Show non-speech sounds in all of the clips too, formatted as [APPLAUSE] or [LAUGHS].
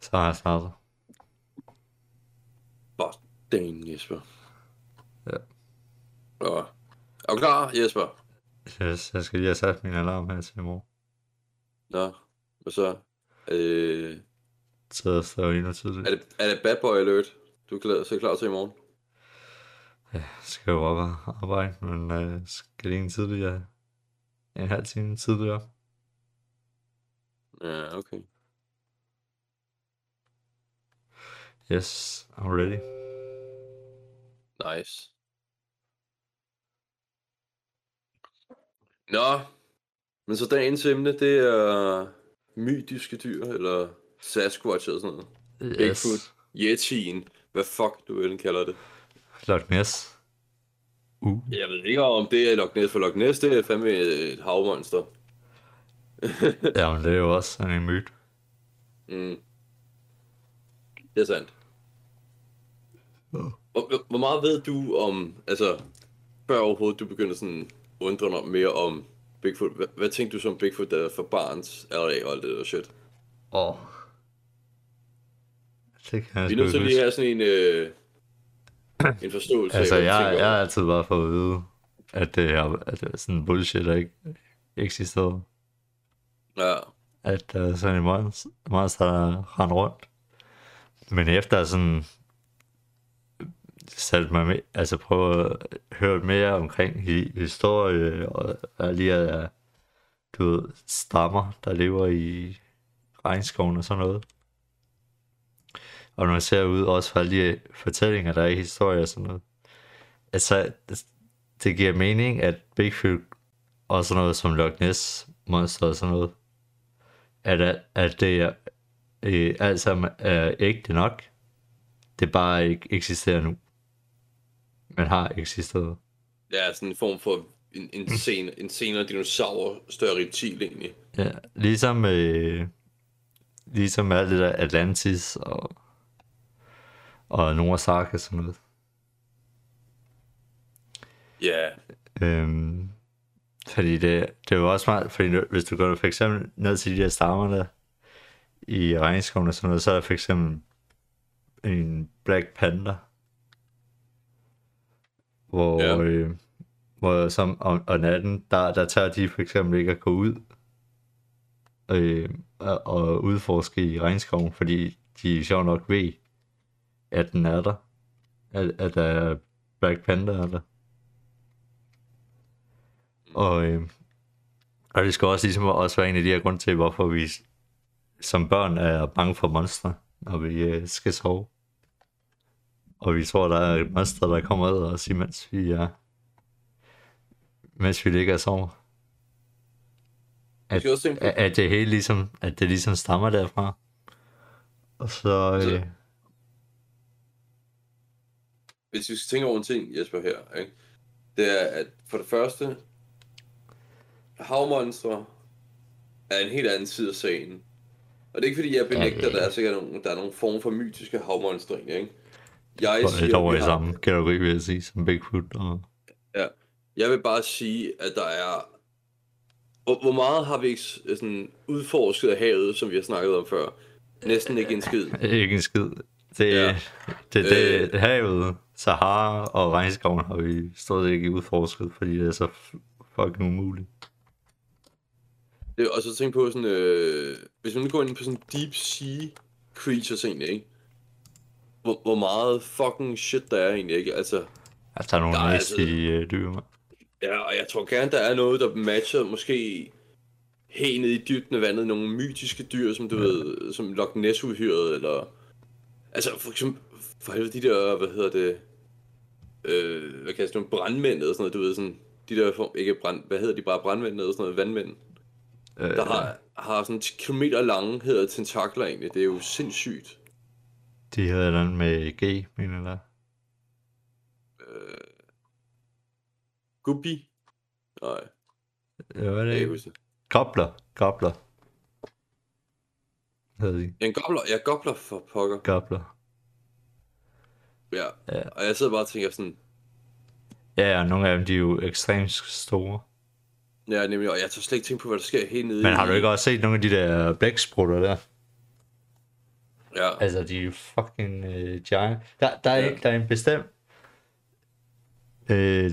Så har jeg startet. Bare dang, Jesper. Ja. Og, er du klar, Jesper? Yes, jeg skal lige have sat min alarm her til i morgen. Nå, hvad så? Øh, Så endnu tidligt. er, det, er det bad boy alert? Du er klar, så klar til i morgen? Ja, skal jo op og arbejde, men øh, skal det en tidligere? En halv time tidligere. Ja, okay. Yes, I'm ready. Nice. Nå, men så dagens emne, det er mytiske dyr, eller Sasquatch eller sådan noget. Bigfoot, Yeti'en, hvad fuck du end kalder det. Loch Ness. Uh, Jeg ved ikke om det er Loch Ness, for Loch Ness det er fandme et havmonster. [LAUGHS] ja, men det er jo også en myte. Mm. Det er sandt. Hvor, hvor- meget ved du om, altså, før overhovedet du begynder sådan undre dig mere om Bigfoot, hvad, hvad tænkte du som Bigfoot, der er for barns alder og alt det der shit? Åh. Oh. Det kan jeg Vi er nødt til lige at have sådan en, øh, en forståelse Altså, af, jeg, tænker jeg har altid bare fået at vide, at det er, at det er sådan bullshit, der ikke eksisterer. Ja, At der er sådan en monster, monster der render rundt. Men efter sådan satte mig med, altså prøve at høre mere omkring historie, og lige at du ved, stammer, der lever i regnskoven og sådan noget. Og når man ser ud også fra de fortællinger, der er i historie og sådan noget. Altså, det, giver mening, at Bigfoot og sådan noget som Loch Ness monster og sådan noget, at, at, at det er, øh, alt sammen er ægte nok. Det bare ikke eksisterer nu. Men har eksisteret. ja sådan en form for en, en, sen, en senere dinosaur, større reptil egentlig. Ja, ligesom, øh, ligesom alt det der Atlantis og, og Nordsark og sådan noget. Ja, Øhm, fordi det, det jo også smart, fordi hvis du går for eksempel ned til de der stammer der i regnskoven og sådan noget, så er der for eksempel en Black Panther, hvor, Ja. øh, hvor som om, om natten, der, der tager de for eksempel ikke at gå ud øh, og, og udforske i regnskoven, fordi de sjovt nok ved, at den er der. At, at der er Black Panther der. Og, øh, og det skal også ligesom også være en af de her grunde til, hvorfor vi som børn er bange for monstre, når vi øh, skal sove. Og vi tror, der er et monster, der kommer ud os, imens vi er mens vi ligger og sover. At, at, at det hele ligesom, at det ligesom stammer derfra. Og så, Så- øh, hvis vi skal tænke over en ting, Jesper, her, ikke? det er, at for det første, havmonstre er en helt anden side af sagen. Og det er ikke fordi, jeg benægter, at der er sikkert nogle, der er nogle form for mytiske havmonstre, ikke? Jeg det siger, over i har- samme kategori, vil jeg sige, som Bigfoot. Og, Ja. Jeg vil bare sige, at der er... Hvor, hvor meget har vi sådan udforsket af havet, som vi har snakket om før? Næsten ikke en skid. [LAUGHS] Ikke en skid. Det, Ja. det, det, det havet, Sahara og regnskoven har vi stået ikke udforsket, fordi det er så fucking umuligt. Det, og så tænk på sådan, øh, hvis man nu går ind på sådan deep sea creatures egentlig, ikke? Hvor, hvor meget fucking shit der er egentlig, ikke? Altså, Altså, der er nogle Der er altså... dyr. mand. ja, og jeg tror gerne, der er noget, der matcher måske helt ned i dybden af vandet, nogle mytiske dyr, som du ja. ved, som Loch Ness eller... Altså, for eksempel, for helvede, de der, hvad hedder det, øh, hvad kan jeg sige, nogle brandmænd eller sådan noget, du ved, sådan, de der, form, ikke brand, hvad hedder de bare, brandmænd eller sådan noget, vandmænd, Øh, der har, har sådan 10 kilometer lange, hedder tentakler egentlig, det er jo sindssygt. De hedder den med G, mener jeg. Øh, Guppy? Nej, Ja, er kan det? ikke. Gobler. Gobler. Hedder de. En gobler, ja, gobler for pokker. Gobler. Ja. Ja. Og jeg sidder bare og tænker sådan, Ja, og nogle af dem, de er jo ekstremt store. ja, nemlig, og jeg tager slet ikke tænke på, hvad der sker helt nede Men har du ikke også set nogle af de der blæksprutter der? Ja. Altså, de er fucking uh, giant. Der, der, er, Ja. der er en bestemt... Øh,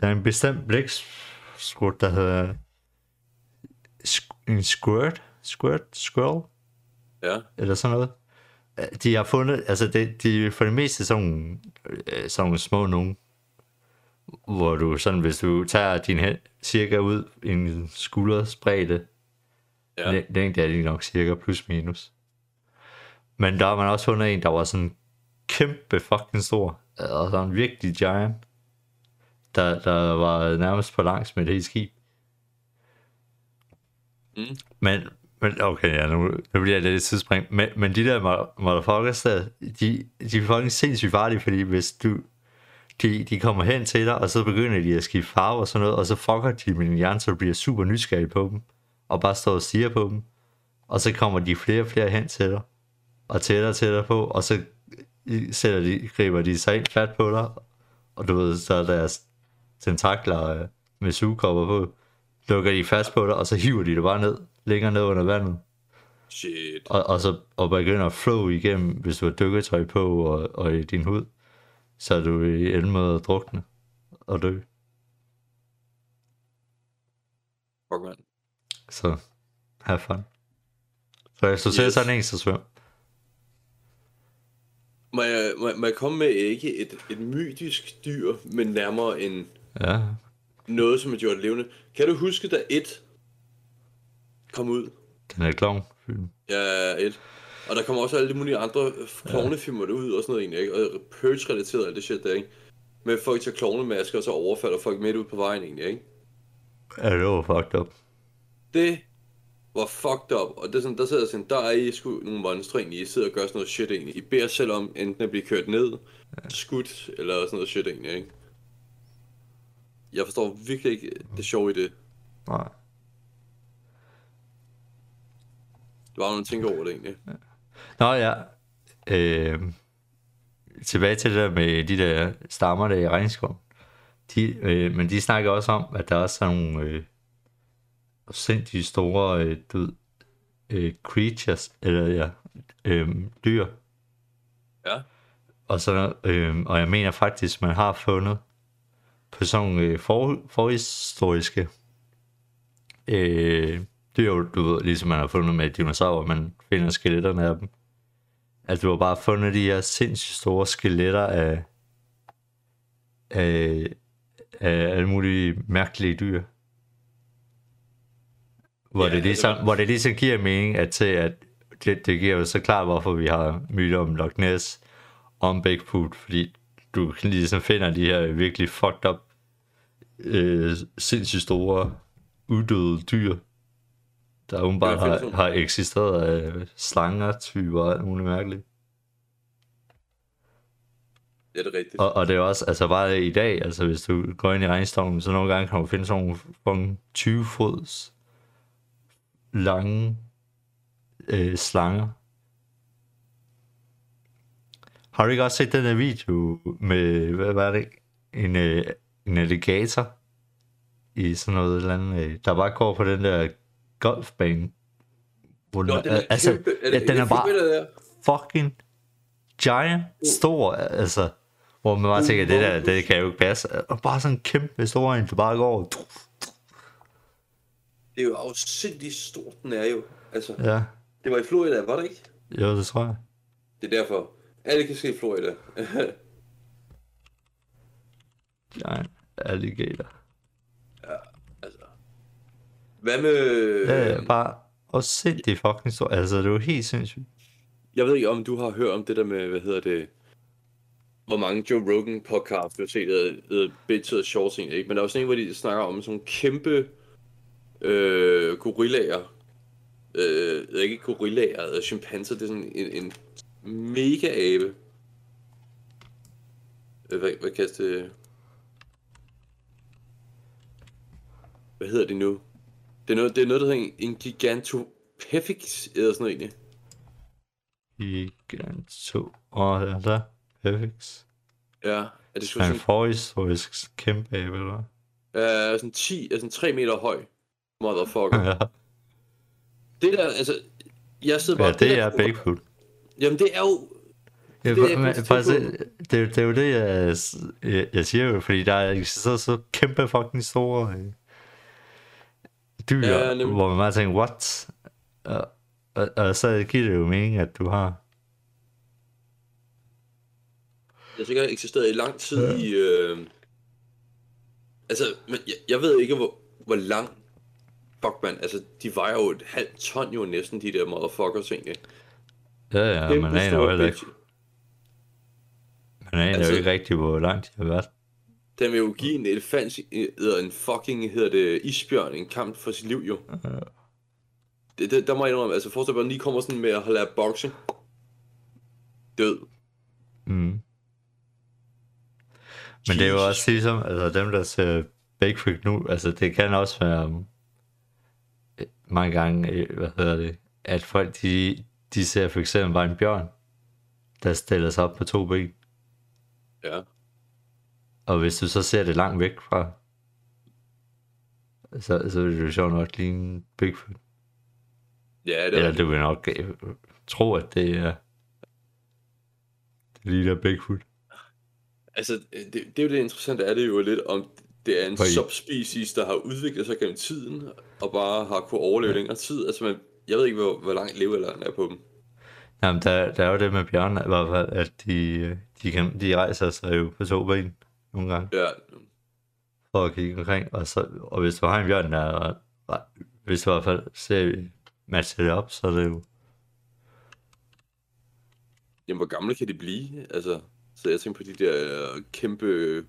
der er en bestemt blækskrut, der hedder... sk- En squirt? Squirt? Squirrel? Ja. Eller sådan noget. Øh, De har fundet... Altså, de, de er for det meste sådan nogle, øh, sådan små nogen. Hvor du sådan, hvis du tager din hænd cirka ud i en skulders bredde, Ja. Ja. Længde er de nok cirka plus minus. Men der har man også fundet en, der var sådan kæmpe fucking stor. Og sådan virkelig giant. Der, der var nærmest på langs med det hele skib. Mm. Men, men okay, ja, nu, nu bliver jeg lidt tidsspring. Men, men de der mo- motherfuckers der, de, de er fucking sindssygt farlige, fordi hvis du, de, de kommer hen til dig, og så begynder de at skifte farve og sådan noget, og så fucker de med din hjerne, så du bliver super nysgerrig på dem, og bare står og stiger på dem. Og så kommer de flere og flere hen til dig, og tættere og tættere på, og så sætter de, griber de sig ind fat på dig, og du ved, så er deres tentakler øh, med sugekopper på, lukker de fast på dig, og så hiver de det bare ned, længere ned under vandet, Shit. og, og så og begynder at flow igennem, hvis du har dykketøj på og, og i din hud, så er du i ende med at drukne og dø. Fuck, mand. Så have fun. Så hvis du yes. ser sådan en, så svøm. Må jeg, må, må jeg komme med ikke et, et mytisk dyr, men nærmere en Ja, noget, som er gjort levende? Kan du huske, da et kom ud? den er klovn. Ja, et. Og der kommer også alle de mulige andre klovnefilmer ud og sådan noget egentlig, ikke? Og Purge-relateret alt det shit der, ikke? Med folk tager klovnemasker, og så overfalder folk midt ud på vejen egentlig, ikke? Ja, det var fucked up. Det var fucked up, og det er sådan, der sidder sådan, der er I sgu nogle monstre egentlig, I sidder og gør sådan noget shit egentlig. I beder selv om enten at blive kørt ned, skudt, eller sådan noget shit egentlig, ikke? Jeg forstår virkelig ikke det sjove i det. Nej. Det var noget tænke over det egentlig. Nå ja, øh, tilbage til det der med de der stammer der i regnskoven. De, øh, men de snakker også om, at der også er nogle øh, sindssygt store øh, du, ved, øh, creatures, eller ja, øh, dyr. Ja. Og, så, øh, og jeg mener faktisk, man har fundet på sådan nogle øh, for, forhistoriske øh, dyr, du ved, ligesom man har fundet med dinosaurer, man finder skeletterne af dem. At du har bare fundet de her sindssygt store skeletter af, af, af alle mulige mærkelige dyr. Hvor, Ja, ja, det ligesom, hvor det ligesom giver mening, at, til, at det, det giver jo så klart, hvorfor vi har myter om Loch Ness, om Bigfoot, fordi du ligesom finder de her virkelig fucked up, øh, sindssygt store, uddøde dyr, der åbenbart har, har eksisteret af slanger, typer og alt muligt mærkeligt. Det er det rigtigt. Og, og det er også, altså bare i dag, altså hvis du går ind i regnstormen, så nogle gange kan du finde sådan nogle 20 fods lange øh, slanger. Har du ikke også set den der video med, hvad var det, en, øh, en alligator i sådan noget eller andet, øh, der bare går på den der golfbane. Hvor Nå, den er altså, kæmpe. Er det, ja, den er bare det der? fucking giant stor, altså, hvor man bare tænker, det der, det kan jo ikke passe. Og bare sådan en kæmpe stor en, der bare går. Det er jo afsindigt stort, den er jo. Altså, Ja, det var i Florida, var det ikke? jo, det tror jeg. Det er derfor. Alt kan ske i Florida. [LAUGHS] Giant alligator. altså. Hvad med... Ja, ja, bare sindssygt fucking stor. Altså, det er jo helt sindssygt. Jeg ved ikke, om du har hørt om det der med, hvad hedder det... Hvor mange Joe Rogan podcast vi har set, der hedder og Shorts ikke? Men der er også en, hvor de snakker om sådan nogle kæmpe øh, gorillaer. Øh, ikke gorillaer, chimpanser, det er sådan en, en mega abe. Øh, Hvad, hvad kaldes det? Hvad hedder det nu? Det er noget, det er noget der hedder en, en gigantopithecus, eller sådan noget egentlig. Giganto. Åh, oh, der. Perfekt. Ja, er det sgu sådan, forhistorisk kæmpe abe, eller hvad? øh, sådan 10, altså sådan 3 meter høj. Motherfucker. Ja, Det der, altså, jeg sidder bare... ja det der- er Bigfoot. Jamen, det er jo... Ja, Det er jeg men, faktisk, det, det, det er jo det, jeg, jeg, jeg siger jo, fordi der er så, så kæmpe fucking store øh, dyr, ja, nemlig. hvor man bare tænker, what? Og, og, og så giver det jo mening, at du har... Jeg har sikkert eksisteret i lang tid ja. i... Øh... Altså, men jeg, jeg ved ikke, hvor, hvor lang... Fuck, man. Altså, de vejer jo et halvt ton jo næsten, de der motherfuckers egentlig. Ja, ja, Kæmpe man aner store jo heller ikke, bitch. man aner Altså- jo ikke rigtigt, hvor langt de har været. Den vil jo give en elefant, eller en fucking, hedder det, isbjørn, en kamp for sit liv jo. Det, det, der må jeg indrømme, altså forestil dig, at lige kommer sådan med at lære boxing. Død. Mm. Men det er jo Jesus. også ligesom, altså dem, der ser Bigfoot nu, altså det kan også være mange gange, øh, hvad hedder det, at folk, de, de ser for eksempel bare en bjørn, der stiller sig op på to ben. Ja. Og hvis du så ser det langt væk fra, så, så vil det jo sjovt nok ligne Bigfoot. Ja, det er Eller rigtigt. du vil nok øh, tro, at det er, det ligner Bigfoot. Altså, det, det er jo det interessante, er det jo lidt, om det er en Fordi- subspecies, der har udviklet sig gennem tiden, og bare har kunne overleve ja. længere tid. Altså, man, jeg ved ikke, hvor, hvor lang levealderen er på dem. Jamen, der, der er jo det med bjørne, i hvert fald, at de, de, kan, de rejser sig jo på to ben nogle gange, Ja, for at kigge omkring. Og, så, og hvis du har en bjørn, der er, hvis du i hvert fald ser matcher det op, så er det jo... jamen, hvor gamle kan de blive? Altså, så jeg tænker på de der øh, kæmpe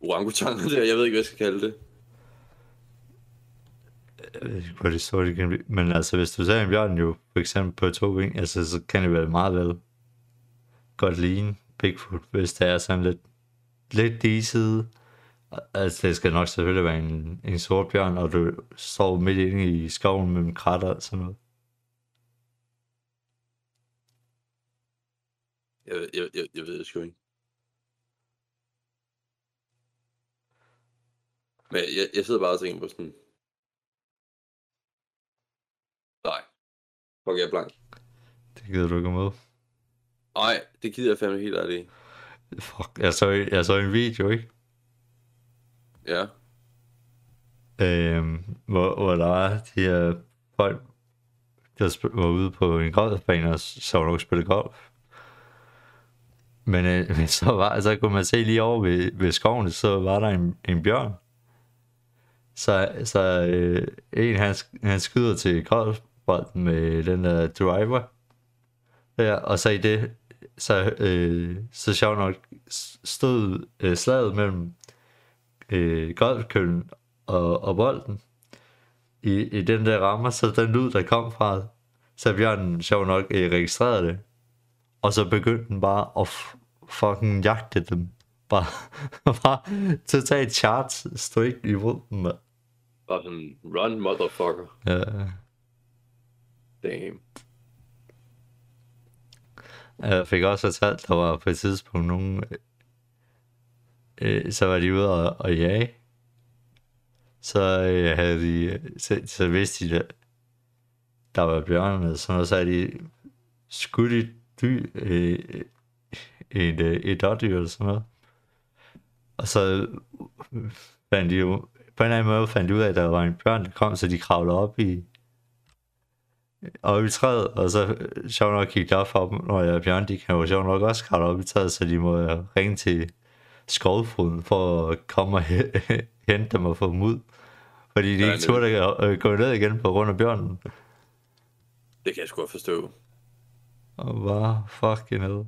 orangutanger [LAUGHS] der, jeg ved ikke, hvad jeg skal kalde det. Jeg ved ikke, hvor det det kan blive. Men altså, hvis du ser en bjørn jo, for eksempel på to ben, altså, så kan det være meget vel godt ligne Bigfoot, hvis det er sådan lidt, lidt diset. Altså, det skal nok selvfølgelig være en, en sort bjørn, og du står midt inde i skoven mellem kratter og sådan noget. Jeg, jeg, jeg, jeg ved det sgu ikke. Men jeg, jeg sidder bare og tænker på sådan... Nej. Fuck, jeg er blank. Det gider du ikke med. Nej, det gider jeg fandme helt ærligt. Fuck, jeg så, jeg så en video, ikke? Ja. Øhm, hvor, hvor der var de her folk, der var ude på en golfbane og så nok spille golf. Men, øh, [LAUGHS] men så, var, så kunne man se lige over ved, ved skoven, så var der en, en bjørn. Så, så øh, en, han, han skyder til golfbolden med den der driver. Ja, og så i det, så, øh, så sjovt nok stod øh, slaget mellem øh, golfkøllen og, og bolden i, i den der rammer, så den lyd, der kom fra, så bjørnen sjov nok øh, registrerede det. Og så begyndte den bare at f- fucking jagte dem. Bare, [LAUGHS] bare totalt charts straight imod dem. Bare sådan, run, motherfucker. Ja, Damn. jeg fik også fortalt, der var på et tidspunkt nogen, øh, så var de ude og, og jage. Så øh, havde de, så, så vidste de, at der var bjørne og sådan noget, så havde de skudt et dyr, øh, et, øh, et dårdyr eller sådan noget. Og så fandt de jo, på en eller anden måde fandt ud af, at der var en bjørn, der kom, så de kravlede op i, op i træet, og så øh, sjovt nok gik det op for dem, når jeg bjørn, de kan jo sjovt nok også kravle op i træet, så de må øh, ringe til skovfoden for at komme og he- [LAUGHS] hente dem og få dem ud. Fordi de ikke turde at øh, gå ned igen på grund af bjørnen. Det kan jeg sgu godt forstå. Og bare fucking hell.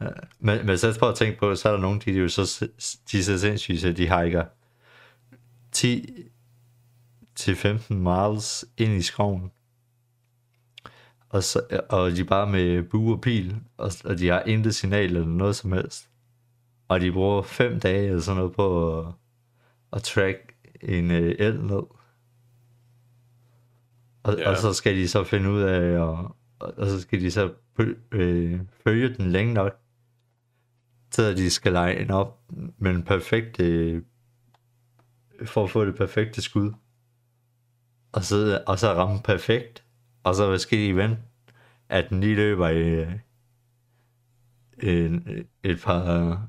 Ja. Men, men så prøv at tænke på, så er der nogen, de, er jo så, de er så sindssyge, så de hiker 10 til 15 miles ind i skoven. Og, så, og de er bare med bue og pil, og, og de har intet signal eller noget som helst. Og de bruger 5 dage eller sådan noget på at, at track en øh, el ned. Og, ja. og så skal de så finde ud af, og, og, og så skal de så øh, følge den længe nok, at de skal lege en op med en perfekt, øh, for at få det perfekte skud. Og så, og så ramme perfekt, og så hvad skal de vente at den lige løber i en, et par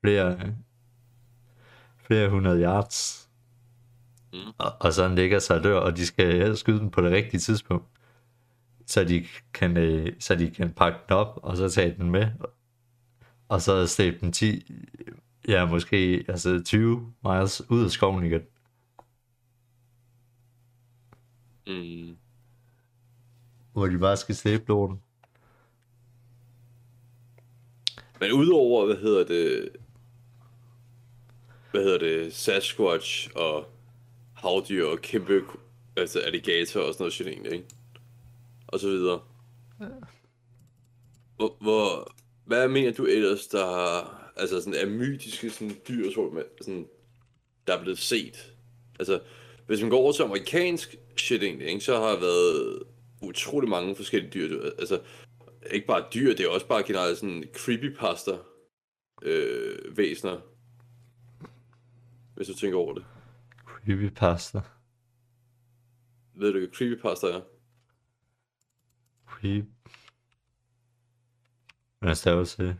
flere, flere hundrede yards. Mm. Og, og så ligger sig og dør, og de skal skyde den på det rigtige tidspunkt. Så de kan, øh, så de kan pakke den op, og så tage den med. Og så slæbe den 10, ja måske altså 20 miles ud af skoven igen. Mm. Hvor de bare skal slæbe lorten. Men udover, hvad hedder det, hvad hedder det, Sasquatch og havdyr og kæmpe, altså alligator og sådan noget shit egentlig, ikke? Og så videre. Hvor, hvor, hvad mener du ellers, der altså sådan er mytiske sådan dyr, sådan, der er blevet set? Altså, hvis man går over til amerikansk shit egentlig, ikke, så har der været utrolig mange forskellige dyr. Altså, ikke bare dyr, det er også bare generelt sådan creepypasta øh, væsener. Hvis du tænker over det. Creepypasta. Ved du, hvad creepypasta er? Creep. Hvad staver til det?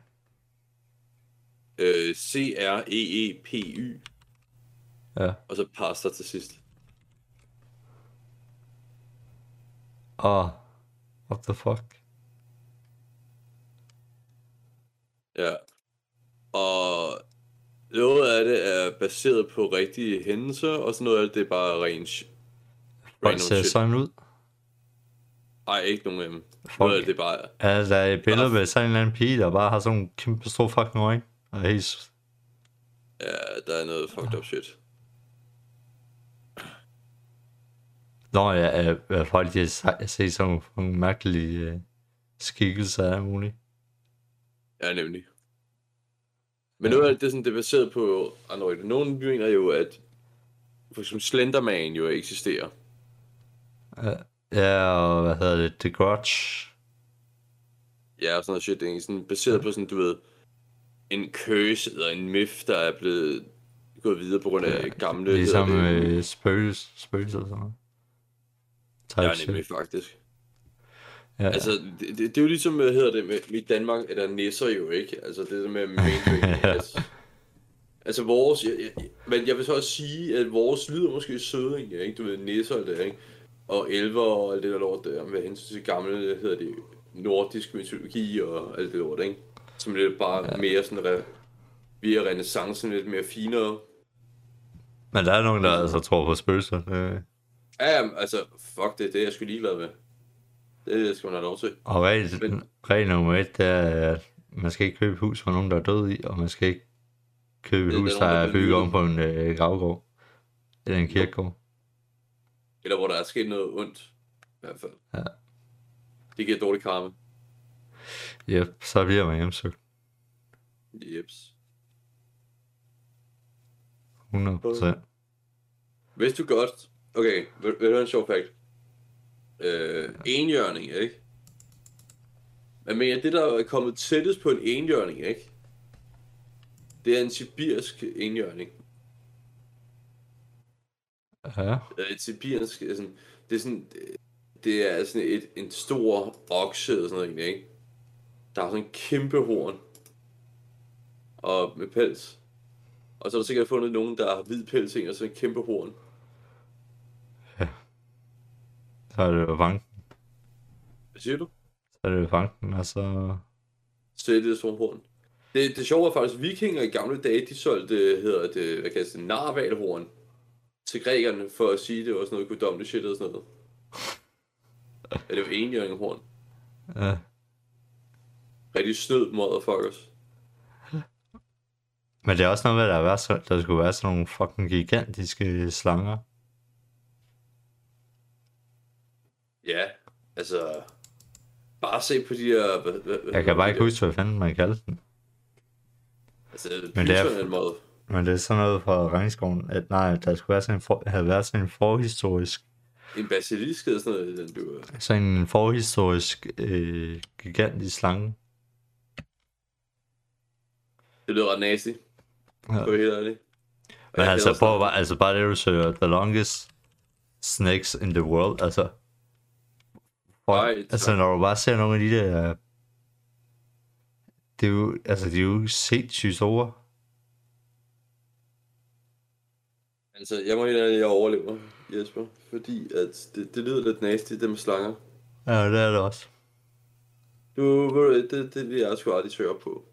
Øh, C-R-E-E-P-Y, Ja. og så pasta til sidst. Oh, what the fuck? Ja. Og noget af det er baseret på rigtige hændelser, og så noget af det er bare Folk random ser sådan ud. Ej, ikke nogen af dem. Fuck. Det er bare... Ja, der er et billede med sådan en eller anden pige, der bare har sådan nogle kæmpe store fucking øjne. Og helt... Ja, der er noget fucked up shit. Nå ja, at folk de har se- set sådan nogle, mærkelige uh, skikkelser af muligt. Ja, nemlig. Men af det, er sådan, det er baseret på Android. Nogle mener jo, at for eksempel Slenderman jo eksisterer. Ja, og hvad hedder det? The Grudge. Ja, og sådan noget shit. Det er sådan baseret på sådan, du ved, en curse eller en myth, der er blevet gået videre på grund af gamle... Ligesom øh, spøgelse, spøgelse og sådan noget. Type Ja, shit. nemlig faktisk. Ja, Altså, det, det, det, er jo ligesom, hvad hedder det, med, i Danmark er der nisser jo, ikke? Altså, det der med mainstream. [LAUGHS] altså, altså, vores, jeg, jeg, men jeg vil så også sige, at vores lyder måske søde, ikke? Du ved, nisser og det, ikke? Og elver og alt det der lort der, med hensyn til gamle, hedder det, nordisk mytologi og alt det lort, ikke? Som er lidt bare ja. mere sådan, re, via renaissancen lidt mere finere. Men der er nogen, der altså tror på spøgelser. Øh, Ja, jamen, altså, fuck det, det er jeg sgu ligeglad med. Det skal man have lov til. Og regel, Men- regel nummer et, det er, at man skal ikke købe hus for nogen, der er død i, og man skal ikke købe hus, der er bygget bygget. om på en øh, gravgård. Eller en kirkegård. Eller hvor der er sket noget ondt, i hvert fald. Ja. Det giver dårlig karma. Yep, så bliver man hjemsøgt. Jeps. 100 procent. Vidste du godt... Okay, vil, vil du en sjov fact? Øh, enhjørning, ikke? Men mener, det der er kommet tættest på en enhjørning, ikke? Det er en sibirsk enhjørning. Ja, Øh, er sådan, det er sådan, det er sådan et, en stor okse eller sådan noget ikke? Der har sådan en kæmpe horn. Og med pels. Og så er der sikkert fundet nogen, der har hvid pels og sådan en kæmpe horn. så er det jo banken. Hvad siger du? Så er det jo banken, og så... Så det er det sådan horn. Det, det sjove er faktisk, at vikinger i gamle dage, de solgte, hedder det, hvad kan jeg sige, narvalhorn til grækerne, for at sige, at det var sådan noget guddommeligt shit og sådan noget. Ja, det var enhjørninghorn. Ja, Rigtig snød motherfuckers. men det er også noget med, at der, er så, der skulle være sådan nogle fucking gigantiske slanger. Ja, altså... Bare se på de her... Hvad, hvad, Jeg kan bare ikke huske, hvad fanden man kaldte den. Altså, Men det er en måde. Men det er sådan noget fra regnskoven, at nej, der skulle være sådan en for, have været sådan en forhistorisk, En basilisk eller sådan noget, den du... sådan en forhistorisk øh, gigantisk slange. Det lyder ret nasty. Ja. For helt ærligt. Men altså, prøv, bare, altså bare det, du søger, the longest snakes in the world, altså, Og, Nej, altså, når du bare ser nogle af de der... Det er jo, altså, det er jo sindssygt store. Altså, jeg må indrømme, at jeg overlever, Jesper. Fordi at det, det lyder lidt nasty, det med slanger. Ja, det er det også. Du, det, det vil jeg sgu aldrig tørre på.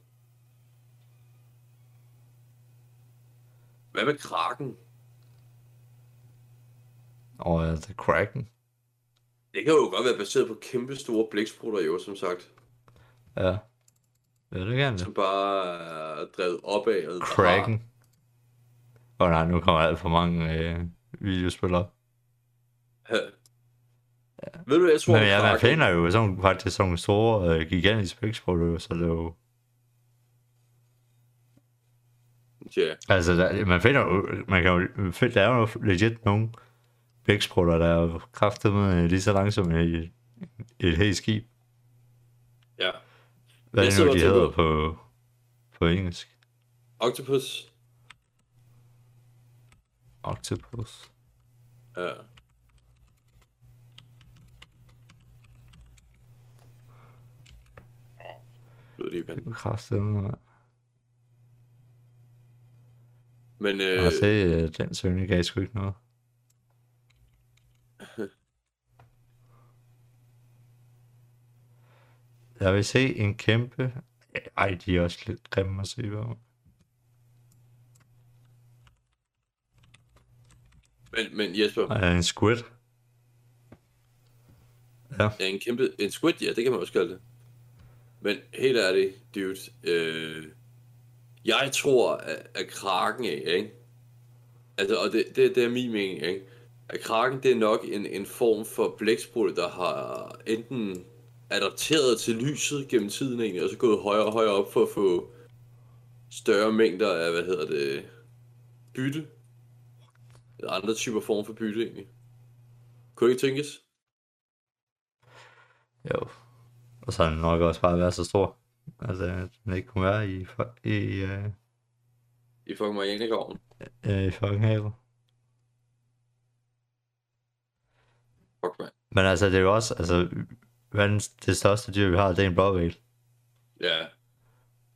Hvad med kraken? Og ja, det er Kraken. Det kan jo godt være baseret på kæmpe store blæksprutter, jo, som sagt. Ja. Ja, det kan det. Som bare er drevet opad. Kraken. Åh oh, nej, nu kommer alt for mange øh, videospil op. Ja. Ved du, jeg tror Men ja, man finder jo sådan, faktisk sådan nogle store, øh, gigantiske blæksprutter, så det er jo... Ja, Altså, der, man finder jo, man kan jo, find- der er jo legit nogle blæksprutter, der er jo kraftet med lige så langsomt i et, et helt skib. ja. Hvad er det nu, og de hedder på, på engelsk? Octopus. Octopus. Ja. Lød det igen. Det er kraftet med. Men øh, har set, øh, den søgning gav sgu ikke noget. [LAUGHS] Jeg vil se en kæmpe... Ej, de er også lidt grimme at se på. Men, men Jesper, Ej, en squid. Ja, Ja, en kæmpe... En squid, ja, det kan man også kalde det. Men helt ærligt, dude. Øh, jeg tror, at, at kraken er, ikke? Altså, og det, det, det er min mening, ikke? At kraken, det er nok en, en form for blæksprutte, der har enten adapteret til lyset gennem tiden egentlig, og så gået højere og højere op for at få større mængder af, hvad hedder det, bytte. Eller andre typer form for bytte egentlig. Kunne det ikke tænkes? jo. Og så er den nok også bare været så stor. Altså, at den ikke kunne være i, i, uh, I fucking Marianergården. i fucking havet. Fuck, man. Men altså, det er jo også, altså, verdens, det største dyr, vi har, det er en blåvæl. Ja.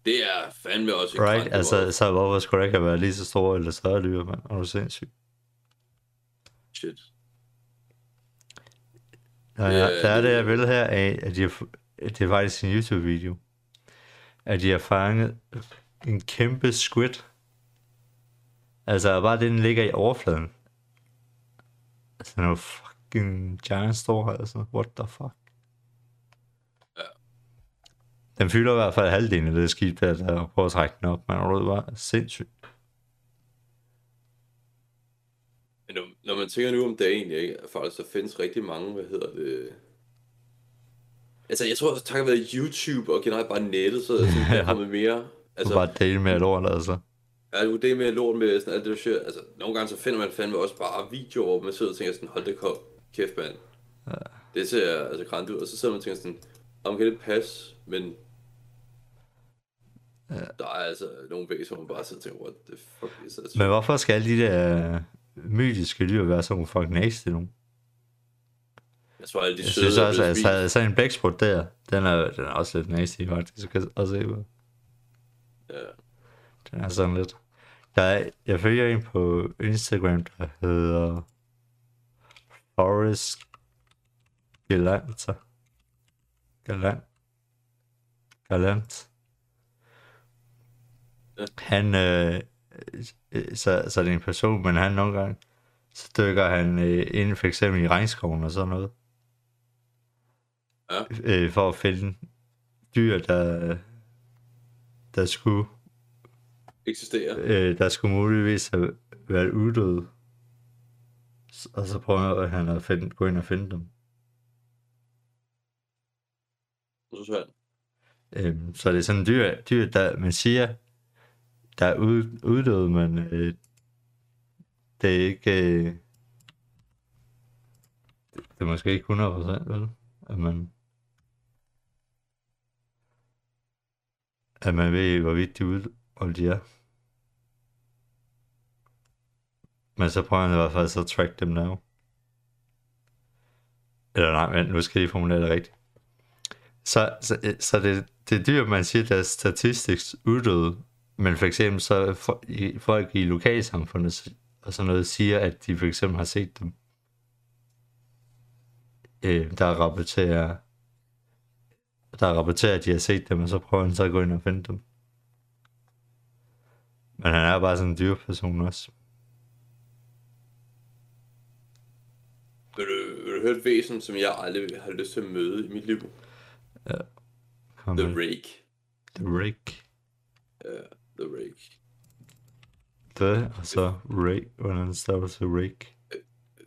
Det er fandme også et Right? Altså, så hvorfor skulle det ikke have været lige så store eller større dyr, mand? Er du sindssyg? Shit. Det ja, er- der er det her billede her af, at de har, f- det er faktisk en YouTube-video, at de har fanget en kæmpe squid. Altså, bare det, den ligger i overfladen. Altså, den er fucking giant stor, altså. What the fuck? Ja. Den fylder i hvert fald halvdelen af det skib, der, der prøver at trække den op. Man er bare sindssygt. Men når, når man tænker nu om dagen, ikke, at faktisk der findes rigtig mange, hvad hedder det... Altså, jeg tror også, takket være YouTube og generelt bare nettet, så er der er [LAUGHS] kommet mere... Altså, Altså, bare dele med ord, altså. er du det med lort med sådan alt det, der sker? Altså, nogle gange så finder man fandme også bare videoer, hvor man sidder og tænker sådan, hold det kop, kæft mand. Ja. Det ser altså grænt ud, og så sidder man og tænker sådan, om kan det passe, men... Ja. Der er altså nogle væg, hvor man bare sidder og tænker, what the fuck is that? Men hvorfor skal alle de der mytiske dyr være sådan nogle fucking nasty nu? Jeg tror, alle de Jeg søde synes også, at så, en blæksprut der, den er, den er også lidt nasty faktisk at se på. Ja. Den er sådan lidt... Der er, jeg følger en på Instagram, der hedder Forrest Galant. Galant. Galant. Ja. Han, øh, så, så det er en person, men han nogle gange, så dykker han øh, ind for eksempel i regnskoven og sådan noget. Ja. Øh, for at finde dyr, der, der skulle Eksisterer. øh, der skulle muligvis have været uddøde. Og så prøver han at finde, gå ind og finde dem. Interessant. Øhm, så det er sådan en dyr, dyr der man siger, der er ud, uddøde, men øh, det er ikke... Øh, det, er måske ikke 100%, vel? At man, at man ved, hvorvidt de, ud, om de er. Men så prøver han i hvert fald så at track dem now. Eller nej, men nu skal lige formulere det rigtigt. Så, så, så det, det dyr, man siger, der er statistisk uddøde, men for eksempel så for, i, folk i lokalsamfundet og sådan noget siger, at de for eksempel har set dem. Øh, der rapporterer, der rapporterer, at de har set dem, og så prøver han så at gå ind og finde dem. Men han er bare sådan en dyrperson også. Vil du, vil du høre et væsen, som jeg aldrig har lyst til at møde i mit liv? Kom The med. Rake. The Rake. Ja, The Rake. The, og så Rake. Hvordan staver sig Rake?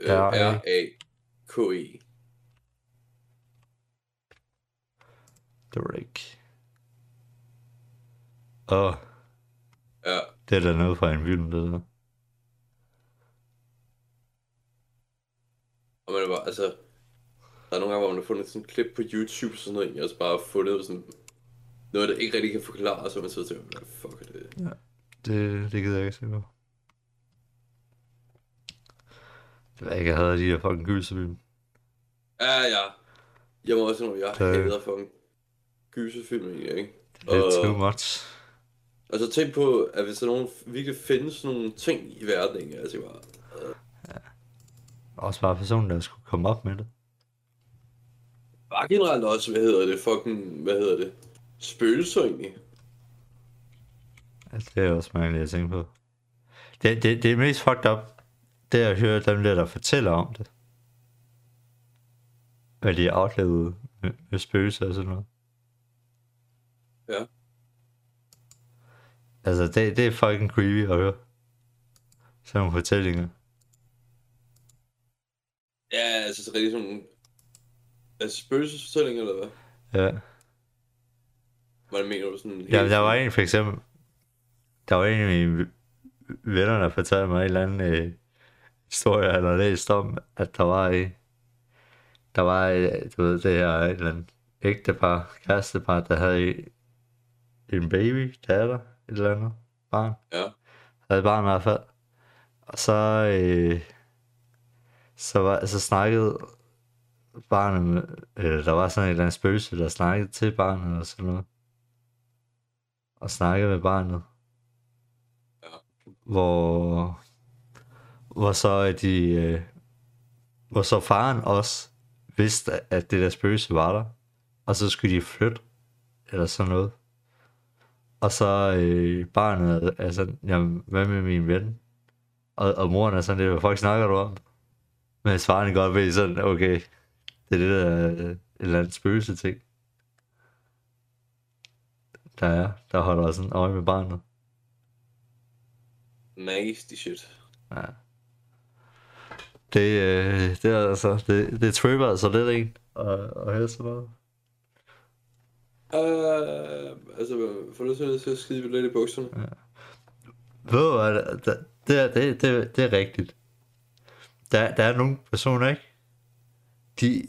Øh, R.A.. R-A-K-E. The Rake. Åh, Ja, det er da noget fra en film, det der. og man er bare, altså... Der er nogle gange, hvor man har fundet sådan et klip på YouTube, sådan noget, og så bare fundet sådan noget, der ikke rigtig kan forklare, så man sidder tænker, hvad fuck er det? Det, det gider jeg ikke se på. Det var ikke, jeg havde de her fucking gyserfilm. Ja, ja. Jeg må også sige, jeg Det- hader fucking gyserfilm egentlig, ikke? Det er Og- too much. Og så tænk på, at hvis der er nogen, virkelig findes nogle ting i verden, ikke? Altså bare, Også bare personen, der skulle komme op med det. bare generelt også, hvad hedder det, fucking, hvad hedder det, spøgelser egentlig. Altså, det er også mærkeligt at tænke på. Det, det, det er mest fucked up, det er at høre dem der, der fortæller om det. Hvad de har oplevet med, med spøgelser og sådan noget. Ja. Altså, det, det er fucking creepy at høre. Sådan nogle fortællinger. Ja, altså så rigtig sådan altså spøgelsesfortællinger, eller hvad? Ja. Hvad mener du sådan? Ja, der var en for eksempel, der var en af mine venner, der fortalte mig en eller anden øh, historie, han havde læst om, at der var i, der var, øh, du ved, det her et eller andet ægtepar, kærestepar, der havde en baby, datter, et eller andet barn. Ja. Havde et barn i hvert fald. Og så, øh, så, var, så snakkede barnet med, øh, der var sådan et eller andet spøgelse, der snakkede til barnet og sådan noget. Og snakkede med barnet. Ja. Hvor, hvor så de, øh, hvor så faren også vidste, at det der spøgelse var der. Og så skulle de flytte, eller sådan noget. Og så øh, barnet er sådan, jamen, hvad med min ven? Og, og moren er sådan lidt, hvad fuck snakker du om? Men faren godt ved sådan, okay, det er det der øh, et eller andet spøgelse ting. Der er, der holder sådan øje med barnet. Nasty shit. Ja. Det, øh, det er altså, det, det tripper altså lidt en at, at høre sådan noget. Uh, altså, du lyst til at skide lidt i bukserne? Ved du hvad, det, det, det, er- det, det, det er rigtigt. Der, der er nogle personer, ikke? De,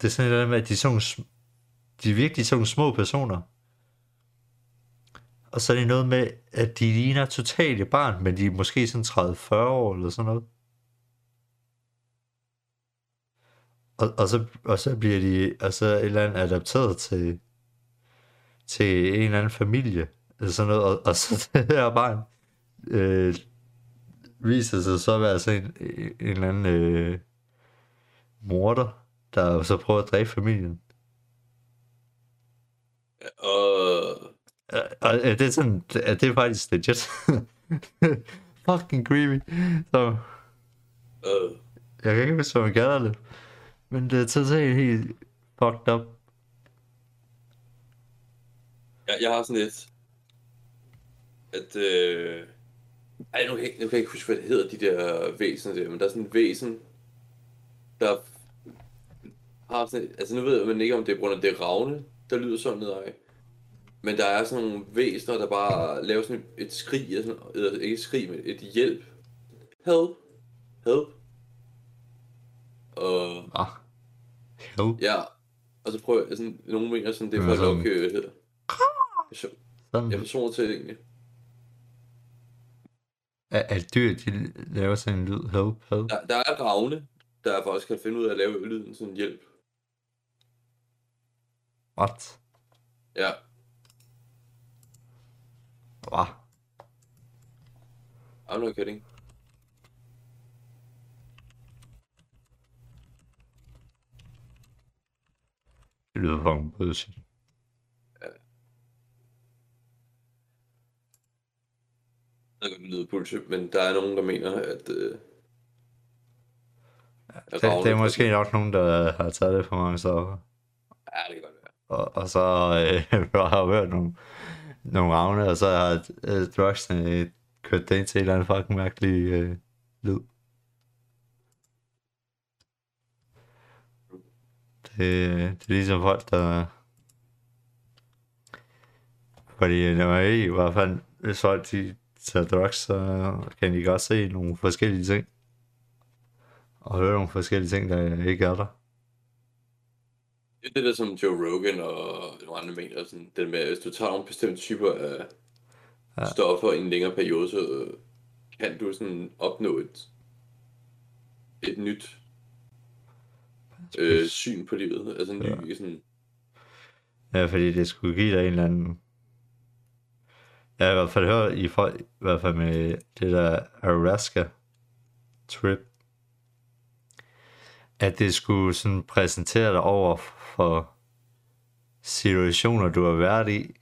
det er sådan et eller andet med, at de er, sådan, de er virkelig sådan små personer. Og så er det noget med, at de ligner totalt et barn, men de er måske sådan 30-40 år eller sådan noget. Og, og, så, og så bliver de altså et eller andet adapteret til, til en eller anden familie. Eller sådan noget, og, og så [LAUGHS] det her barn øh, viser sig så at være sådan en, en eller anden øh, morder, der så prøver at dræbe familien. Og og, øh, det er sådan, øh, det, er faktisk legit. [LAUGHS] Fucking creepy. Så uh, jeg kan ikke huske, hvad man kalder det. Men det er totalt helt fucked up. jeg, jeg har sådan lidt, at, øh, ej, nu kan, jeg, nu kan jeg ikke huske, hvad det hedder, de der væsener der, men der er sådan et væsen, der har sådan et, altså nu ved man ikke, om det er på grund af det ravne, der lyder sådan nedad. Men der er sådan nogle væsener, der bare laver sådan et, et skrig, eller, sådan, eller ikke et skrig, men et hjælp. Help. Help. Og Ah. Help. ja, og så prøver jeg, sådan, nogle mener sådan, det er for at lukke, øh, hedder. Så, Sådan. jeg forstår til egentlig. At, at dyr, de laver sådan en lyd. Help, help. Der, der er ravne, der faktisk kan finde ud af at lave lyden sådan hjælp. What? Ja. Hvad? I'm not kidding. Det lyder fucking bullshit. Jeg ved det lyder bullshit, men der er nogen, der mener, at... Øh, at Det, det er måske nok nogen, der har taget det for mange stoffer. Ja, det kan godt være. Og, og så øh, [LAUGHS] har jeg hørt nogle, nogle ravne, og så har øh, drugsene øh, kørt det ind til en eller anden fucking mærkelig øh, lyd. Det, øh, det er ligesom folk, der... Fordi øh, når man i hvert fald, hvis folk de tager drugs, så kan de godt se nogle forskellige ting. Og høre nogle forskellige ting, der ikke er der. Det er det der, som Joe Rogan og nogle andre mener, sådan, det med, at hvis du tager nogle bestemte typer af Ja. ja. stoffer i en længere periode, så kan du sådan opnå et, et nyt øh, syn på livet. Altså en ny, sådan, Ja, fordi det skulle give dig en eller anden... Jeg har i hvert fald hørt i, folk, i hvert fald med det der Alaska trip, at det skulle sådan præsentere dig over for situationer, du har været i,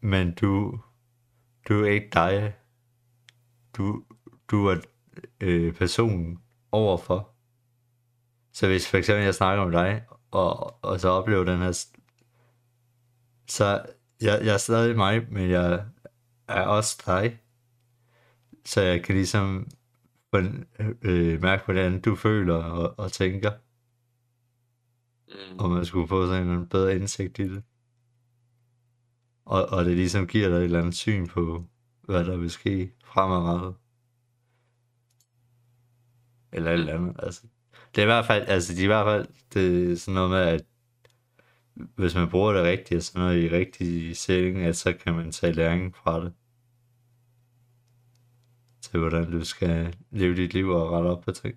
men du, du er ikke dig. Du, du er øh, personen overfor. Så hvis for eksempel jeg snakker med dig, og, og så oplever den her så jeg, jeg er stadig mig, men jeg er også dig. Så jeg kan ligesom øh, mærke, hvordan du føler og, og tænker mm, Og man skulle få sådan en bedre indsigt i det. Og, og det ligesom giver dig et eller andet syn på, hvad der vil ske fremadrettet. Eller et eller andet, altså. Det er i hvert fald, altså det er i hvert fald, det er sådan noget med, at hvis man bruger det rigtigt, og sådan noget i rigtig sætning, at så kan man tage læring fra det. Til hvordan du skal leve dit liv og rette op på ting.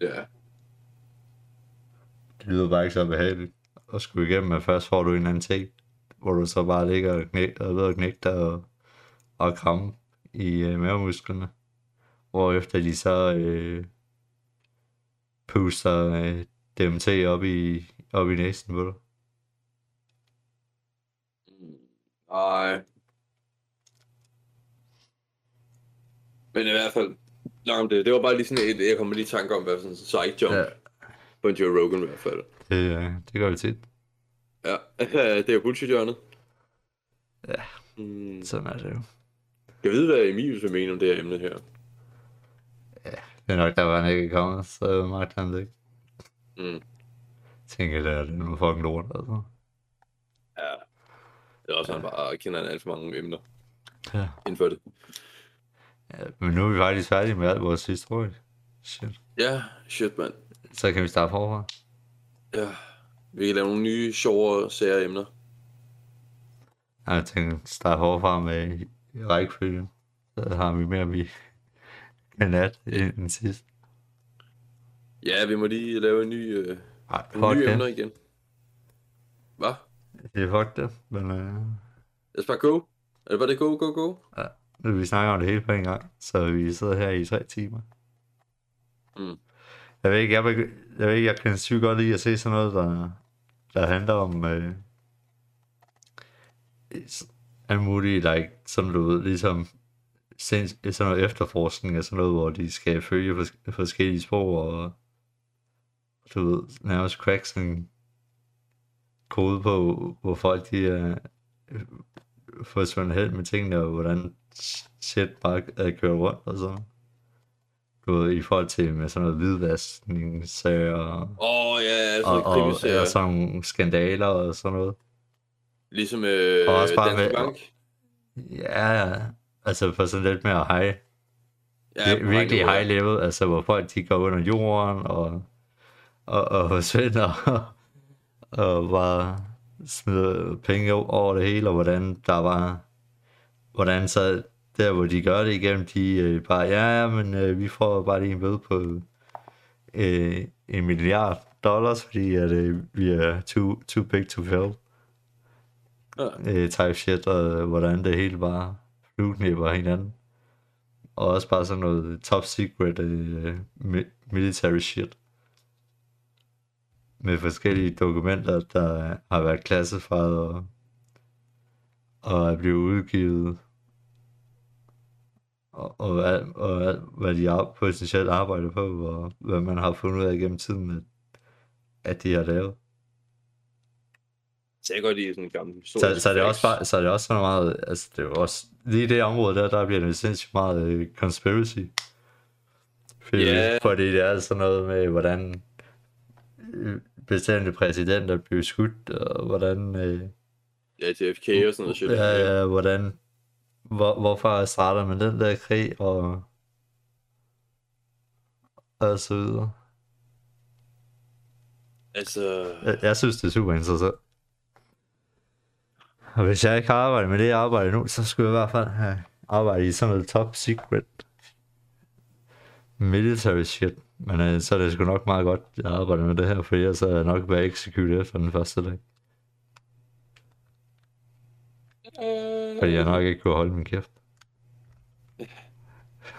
Ja. Det lyder bare ikke så behageligt at skulle igennem, at først får du en eller anden ting, hvor du så bare ligger og, knæ, og ved at knække dig og, og kramme i øh, mavemusklerne. Hvorefter de så øh, puster øh, DMT op i, op i næsen på dig. Nej. Men i hvert fald, om det. Det var bare lige sådan et, jeg kommer lige i tanke om, hvad sådan en side jump ja. på en Joe Rogan i hvert fald. det, øh, det gør vi tit. Ja, [LAUGHS] det er jo bullshit-hjørnet. Ja. Mm. Sådan er det jo. Jeg ved, hvad Emil vil mene om det her emne her. Det er nok, der var han ikke kommet, så magte han det ikke. Mm. Tænker, det er nogle fucking lort, altså. Ja. Det er også, at han bare kender alt for mange emner Ja. inden for det. Ja. Men nu er vi faktisk færdige med alt vores historie. Shit. Ja, shit, mand. Så kan vi starte forfra. Ja. Vi kan lave nogle nye, sjovere, sære emner. Jeg tænkte starte forfra med rækkefølgen. Så har vi mere, vi kan nat end sidst. Ja, vi må lige lave en ny, øh, nye fuck emner igen. Hvad? Det er fuck det, men øh, os bare gå. Er det bare det go, go, go? ja. Vi snakker om det hele på en gang, så vi sidder her i tre timer. Mm. Jeg ved ikke, jeg, begy- jeg, ved ikke, jeg kan sygt godt lide at se sådan noget, der, der handler om øh, alt muligt, like, sådan du ved, ligesom sen- sådan noget efterforskning og sådan noget, hvor de skal følge fors- forskellige spor og du ved, nærmest crack sådan kode på, hvor folk de er øh, forsvundet hen med tingene, og hvordan shit bare er kørt rundt og sådan. Du ved, i forhold til med sådan noget hvidvaskningssager og, Åh, oh, ja, og, og, krimiserier. og sådan skandaler og sådan noget. Ligesom øh, Og også bare Danske med- Bank. Ja, altså på sådan lidt mere high, Ja, på virkelig niveau, ja. high level, altså hvor folk de går under jorden og, og, og forsvinder og, [LAUGHS] og bare smider penge over det hele, og hvordan der var, hvordan så der hvor de gør det igennem, de øh, bare, ja, ja, men øh, vi får bare lige en bøde på øh, en milliard dollars, fordi at, øh, vi er too, too big to fail. Ja. Øh, type shit, og hvordan det hele bare flueknæber hinanden. Og også bare sådan noget top secret øh, mi- military shit. Med forskellige dokumenter, der har været klassifieret og, og er blevet udgivet. Og, og, alt, og alt, hvad de potentielt arbejder på, og hvad man har fundet ud af gennem tiden, at, at de har lavet. Så jeg går lige sådan en gammel Så, så, er det facts. også bare, så er det også sådan meget, altså det er også, lige det område der, der bliver det sindssygt meget øh, conspiracy. Fordi, Ja. fordi det er sådan noget med, hvordan øh, bestemte præsidenter bliver skudt, og hvordan, øh, Ja, JFK og sådan noget shit. ja, ja, hvordan, hvor, hvorfor starter man den der krig, og, og så videre. Altså, Jeg, jeg synes, det er super interessant. Og hvis jeg ikke har arbejdet med det, jeg arbejder nu, så skulle jeg i hvert fald have arbejdet i sådan noget top secret military shit. Men øh, så er det sgu nok meget godt, at jeg arbejder med det her, for ellers så er jeg nok været execute efter den første dag. Fordi jeg nok ikke kunne holde min kæft.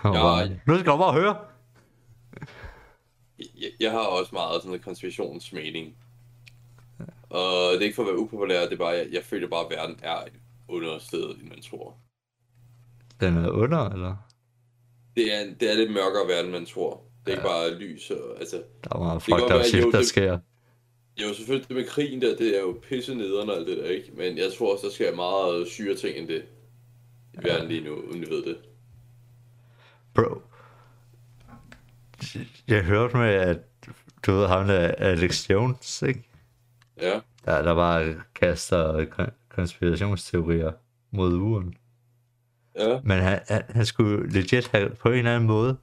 Ja, bare, nu skal du bare høre. jeg, jeg har også meget sådan noget konspirationsmening. Og det er ikke for at være upopulær, det er bare, jeg, jeg føler bare, at verden er et understed, end man tror. Den er under, eller? Det er, det er lidt mørkere verden, man tror. Det er ikke bare lys og, altså... Der er meget være, shit, jo, der sker. Jo, selvfølgelig det med krigen der, det er jo pisse nederen og alt det der, ikke? Men jeg tror også, der sker meget syre ting end det i verden lige nu, uden vi ved det. Bro. Jeg hørte med, at du ved ham der Alex Jones, ikke? Ja, Der, der bare kaster kon- konspirationsteorier mod uren. ja, Men han, han, han skulle legit have på en eller anden måde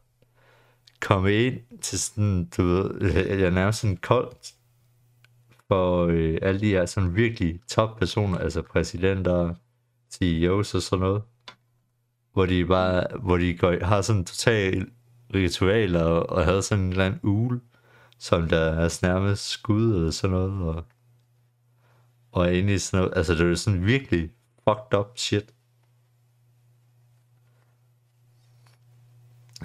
komme ind til sådan, du ved, jeg nærmest sådan koldt for øh, alle de her sådan virkelig top personer, altså præsidenter, CEOs og sådan noget, hvor de bare, hvor de går, har sådan total ritualer og, og havde sådan en eller anden ule, som der er nærmest skud eller sådan noget, og, og er inde i sådan noget, altså det er sådan virkelig fucked up shit.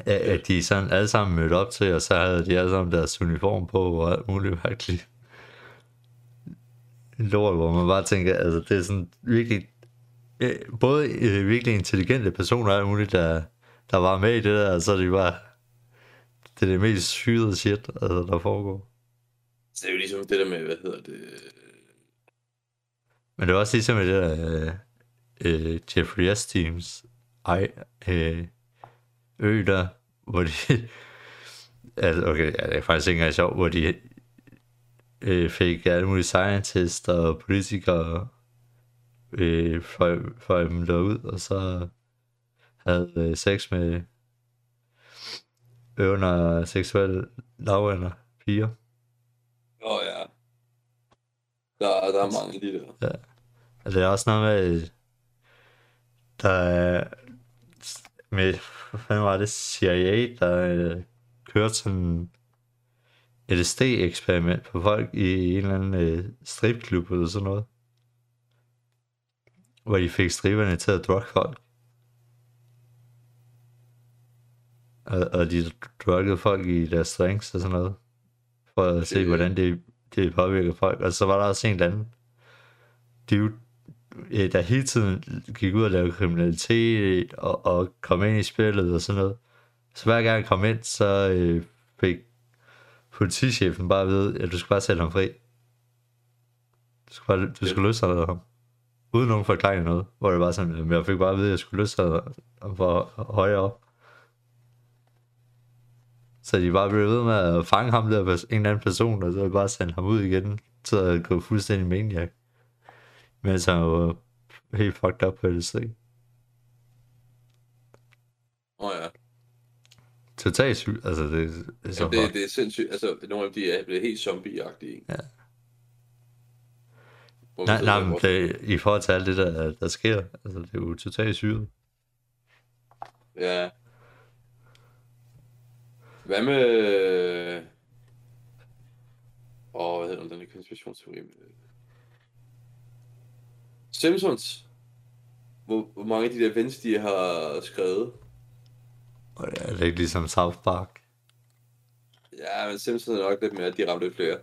at, at de sådan alle sammen mødte op til, og så havde de alle sammen deres uniform på, og alt muligt virkelig lort, hvor man bare tænker, altså det er sådan virkelig, øh, både øh, virkelig intelligente personer og alt muligt, der, der var med i det der, og så er de bare, det er det mest sygede shit, altså, der foregår. så det er jo ligesom det der med, hvad hedder det... Men det er også ligesom med det der øh, øh, Jeffrey Epsteins ej, øh, ø der, hvor de... [LAUGHS] altså, okay, ja, det er faktisk ikke engang sjovt, hvor de øh, fik alle mulige scientists og politikere øh, fløj, fløj dem derud, og så havde øh, sex med under seksuelle lavender piger. Åh oh, ja. Der, der er mange de der. Altså, det er også noget med, der er med, hvad var det, CIA, der øh, kørte sådan LSD-eksperiment på folk i en eller anden øh, stripklub eller sådan noget. Hvor de fik striberne til at drukke folk. Og, og de drukkede folk i deres drinks og sådan noget. For at se, hvordan det, det påvirker folk. Og så var der også en eller anden dude, øh, der hele tiden gik ud og lavede kriminalitet og, og kom ind i spillet og sådan noget. Så hver gang han kom ind, så øh, fik politichefen bare vide, at du skal bare sætte ham fri. Du skal, bare, du skal løslade ham. Uden nogen forklaring noget. Hvor det var sådan, at jeg fik bare at vide, at jeg skulle løslade ham for højere op. Så de bare blev ved med at fange ham der, en eller anden person, og så bare sende ham ud igen, til at gå fuldstændig maniac. Mens han var helt fucked up på det sted. Åh oh, ja. Totalt sygt, altså det, det er så ja det, det er sindssygt. Altså, nogle af de er blevet helt zombie-agtige? Ja. Hvor Nej, nej, der men det, i forhold til alt det, der, der sker, altså det er jo totalt sygt. Ja. Hvad med... meget om den her konspirationsteori. men, øh. Simpsons. Hvor, hvor mange af de der events, de har skrevet. Og det er ikke ligesom South Park. Ja, men Simpsons er nok lidt mere, de ramte flere.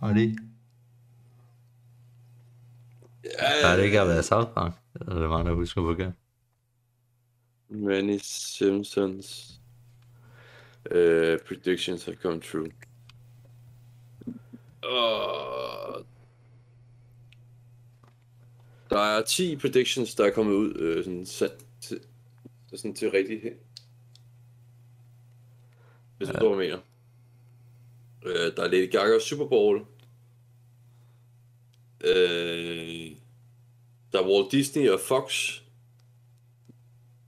Og det? Ja, Nej, det ikke har været South Park. Det er det mange, der husker på igen. Many Simpsons uh, predictions have come true. Uh, der er 10 predictions, der er kommet ud øh, sådan, til, sådan til rigtigt. Hvis du ja. hvad jeg mener. Øh, der er Lady Gaga Super Bowl. Øh, der er Walt Disney og Fox.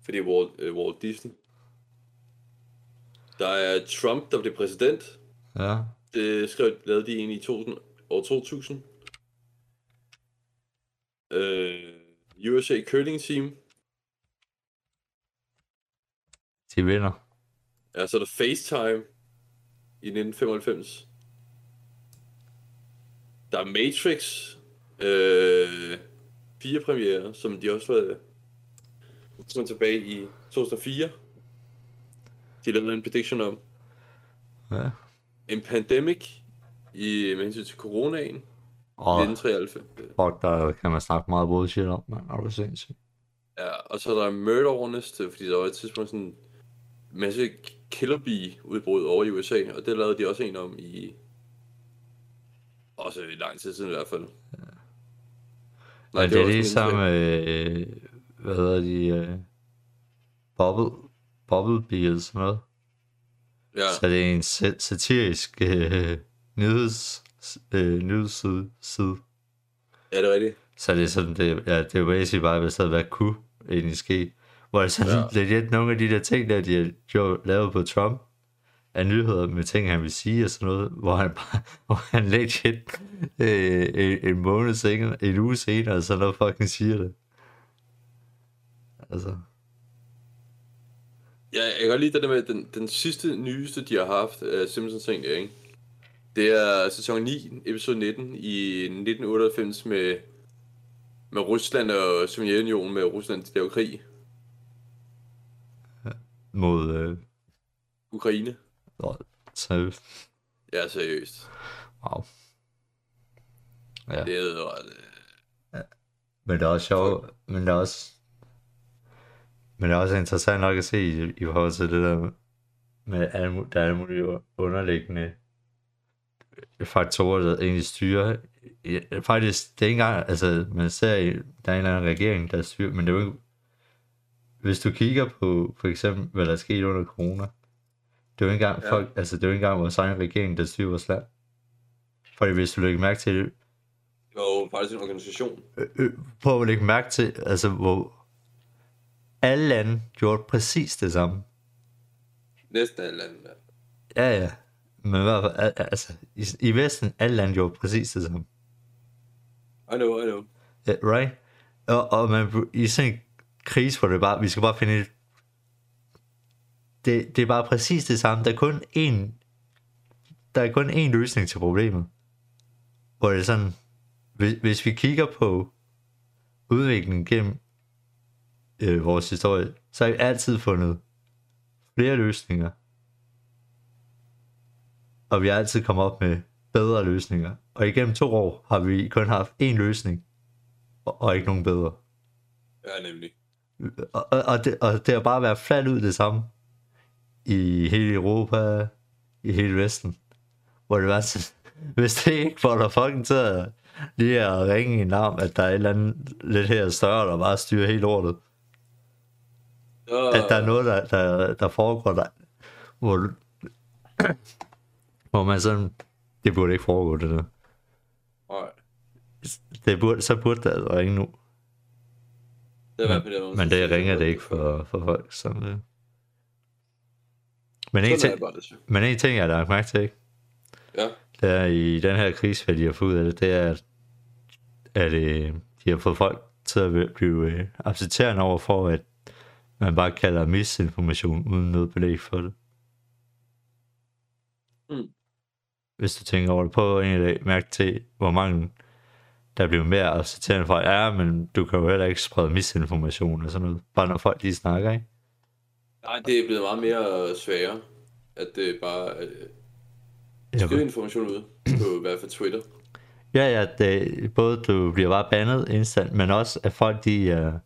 Fordi Walt, øh, Walt Disney. Der er Trump, der blev præsident. Ja. Det skrev, lavede de egentlig i 2000, år 2000. Øh, USA Curling Team. De vinder. Ja, så er der FaceTime i 1995. Der er Matrix. Øh, fire premiere, som de også var som tilbage i 2004. De lavede en prediction om. Ja. En pandemic i med hensyn til coronaen. Og 1993. fuck, der kan man snakke meget bullshit om, man. Er du sindssyg? Ja, og så er der Murder Honest, fordi der var et tidspunkt sådan masse killer bee udbrud over i USA, og det lavede de også en om i også i lang tid siden i hvert fald. Ja. Nej, det, det er ligesom, øh, hvad hedder de, øh, bubble, bubble bee eller sådan noget. Ja, Så det er en sa- satirisk øh, nyheds, øh, nyhedsside. side. ja, det er rigtigt. Så det er sådan, det, ja, det er jo basically bare baseret, hvad kunne egentlig ske. Hvor det sådan Ja. legit nogle af de der ting, der de har gjort, lavet på Trump, af nyheder med ting, han vil sige og sådan noget, hvor han bare, [LAUGHS] hvor han legit øh, en, en måned senere, en uge senere, så noget fucking siger det. Altså, Ja, jeg kan godt lide det der med, den, den sidste nyeste, de har haft af Simpsons egentlig, ikke? Det er sæson 9, episode 19 i 1998 med, med Rusland og Sovjetunionen med Rusland, de laver krig. Mod, øh, Ukraine. nå, seriøst. Ja, seriøst. Wow. Ja. Det er jo øh, Men det er også sjovt, men det er også, men det er også interessant nok at se i, i forhold til det der med alle, der er alle mulige underliggende faktorer, der egentlig styrer. Ja, Faktisk, det er ikke engang, altså man ser, der er en eller anden regering, der styrer, men det er jo ikke, hvis du kigger på for eksempel, hvad der er sket under corona, det er ikke engang, Ja. folk, altså det er ikke engang vores egen regering, der styrer vores land. Fordi hvis du lægger mærke til det, det var jo faktisk en organisation. øh, på at lægge mærke til, altså hvor alle lande gjorde præcis det samme. Næsten alle lande. Ja. Ja, ja. Men i hvert fald, al- altså, i, i Vesten, alle lande gjorde præcis det samme. I know, I know. Ja, right? Og, og man, i sådan krise, hvor det bare, vi skal bare finde et, det, det er bare præcis det samme. Der er kun én, der er kun én løsning til problemet. Hvor det er sådan, hvis, hvis vi kigger på udviklingen gennem øh, vores historie, så har vi altid fundet flere løsninger. Og vi har altid kommet op med bedre løsninger. Og igennem to år har vi kun haft én løsning, og, og ikke nogen bedre. Ja, nemlig. Og, og, det, og det har bare været fladt ud det samme i hele Europa, i hele Vesten. Hvor det var sådan, [LAUGHS] hvis det ikke får dig fucking til at lige at ringe en arm, at der er et eller andet lidt her større, der bare styrer helt lortet. Så, At der er noget, der, der, der foregår der, hvor, hvor man sådan, det burde ikke foregå det der. Nej, Det burde, så burde der altså ringe nu. Det er hvert fald det, Men det ringer det ikke for, for folk. Sådan det. Men en, ting, men en ting, jeg har lagt mærke til, ikke? Ja, det er i den her krise, hvad de har fået ud af det, det er, at, at øh, de har fået folk til at blive øh, accepterende over for, at man bare kalder misinformation uden noget belæg for det. Mm. hvis du tænker over det, på en dag mærke til, hvor mange der bliver mere accepterende for, ja, men du kan jo heller ikke sprede misinformation og sådan noget, bare når folk lige snakker, ikke? Nej, det er blevet meget mere sværere, at det bare øh, skrive information ud på i hvert fald Twitter. Ja, ja, det, både du bliver bare bandet instant, men også at folk, de, uh,